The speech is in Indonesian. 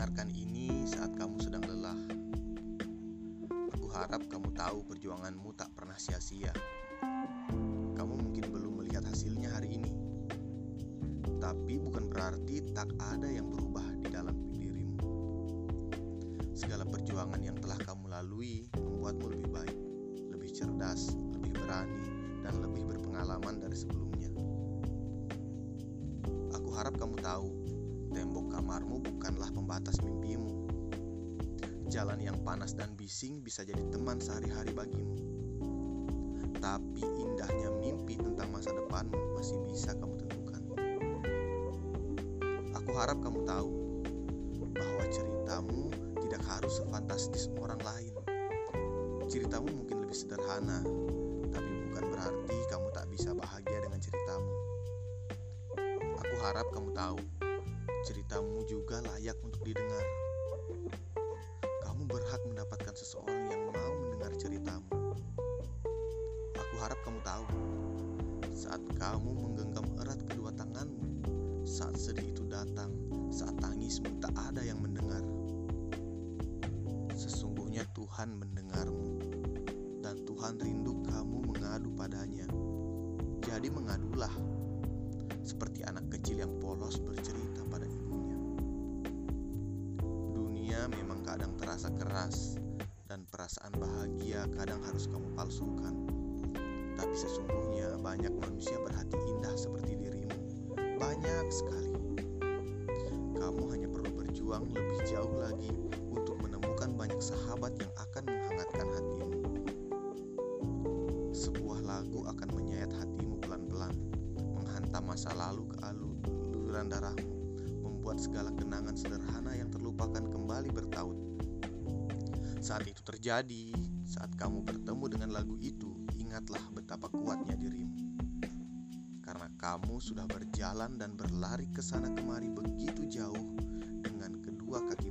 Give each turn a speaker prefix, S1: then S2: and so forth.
S1: mendengarkan ini saat kamu sedang lelah. Aku harap kamu tahu perjuanganmu tak pernah sia-sia. Kamu mungkin belum melihat hasilnya hari ini, tapi bukan berarti tak ada yang berubah di dalam dirimu. Segala perjuangan yang telah kamu lalui membuatmu lebih baik, lebih cerdas, lebih berani, dan lebih berpengalaman dari sebelumnya. Aku harap kamu tahu tembok kamarmu bukanlah pembatas mimpimu. Jalan yang panas dan bising bisa jadi teman sehari-hari bagimu. Tapi indahnya mimpi tentang masa depanmu masih bisa kamu tentukan. Aku harap kamu tahu bahwa ceritamu tidak harus sefantastis orang lain. Ceritamu mungkin lebih sederhana, tapi bukan berarti kamu tak bisa bahagia dengan ceritamu. Aku harap kamu tahu, ceritamu juga layak untuk didengar berhak mendapatkan seseorang yang mau mendengar ceritamu. Aku harap kamu tahu, saat kamu menggenggam erat kedua tanganmu, saat sedih itu datang, saat tangismu tak ada yang mendengar. Sesungguhnya Tuhan mendengarmu, dan Tuhan rindu kamu mengadu padanya. Jadi mengadulah, seperti anak kecil yang polos bercerita Memang kadang terasa keras dan perasaan bahagia kadang harus kamu palsukan. Tapi sesungguhnya banyak manusia berhati indah seperti dirimu. Banyak sekali. Kamu hanya perlu berjuang lebih jauh lagi untuk menemukan banyak sahabat yang akan menghangatkan hatimu. Sebuah lagu akan menyayat hatimu pelan-pelan, menghantam masa lalu ke aluran darahmu membuat segala kenangan sederhana yang terlupakan kembali bertaut. Saat itu terjadi, saat kamu bertemu dengan lagu itu, ingatlah betapa kuatnya dirimu. Karena kamu sudah berjalan dan berlari ke sana kemari begitu jauh dengan kedua sendiri.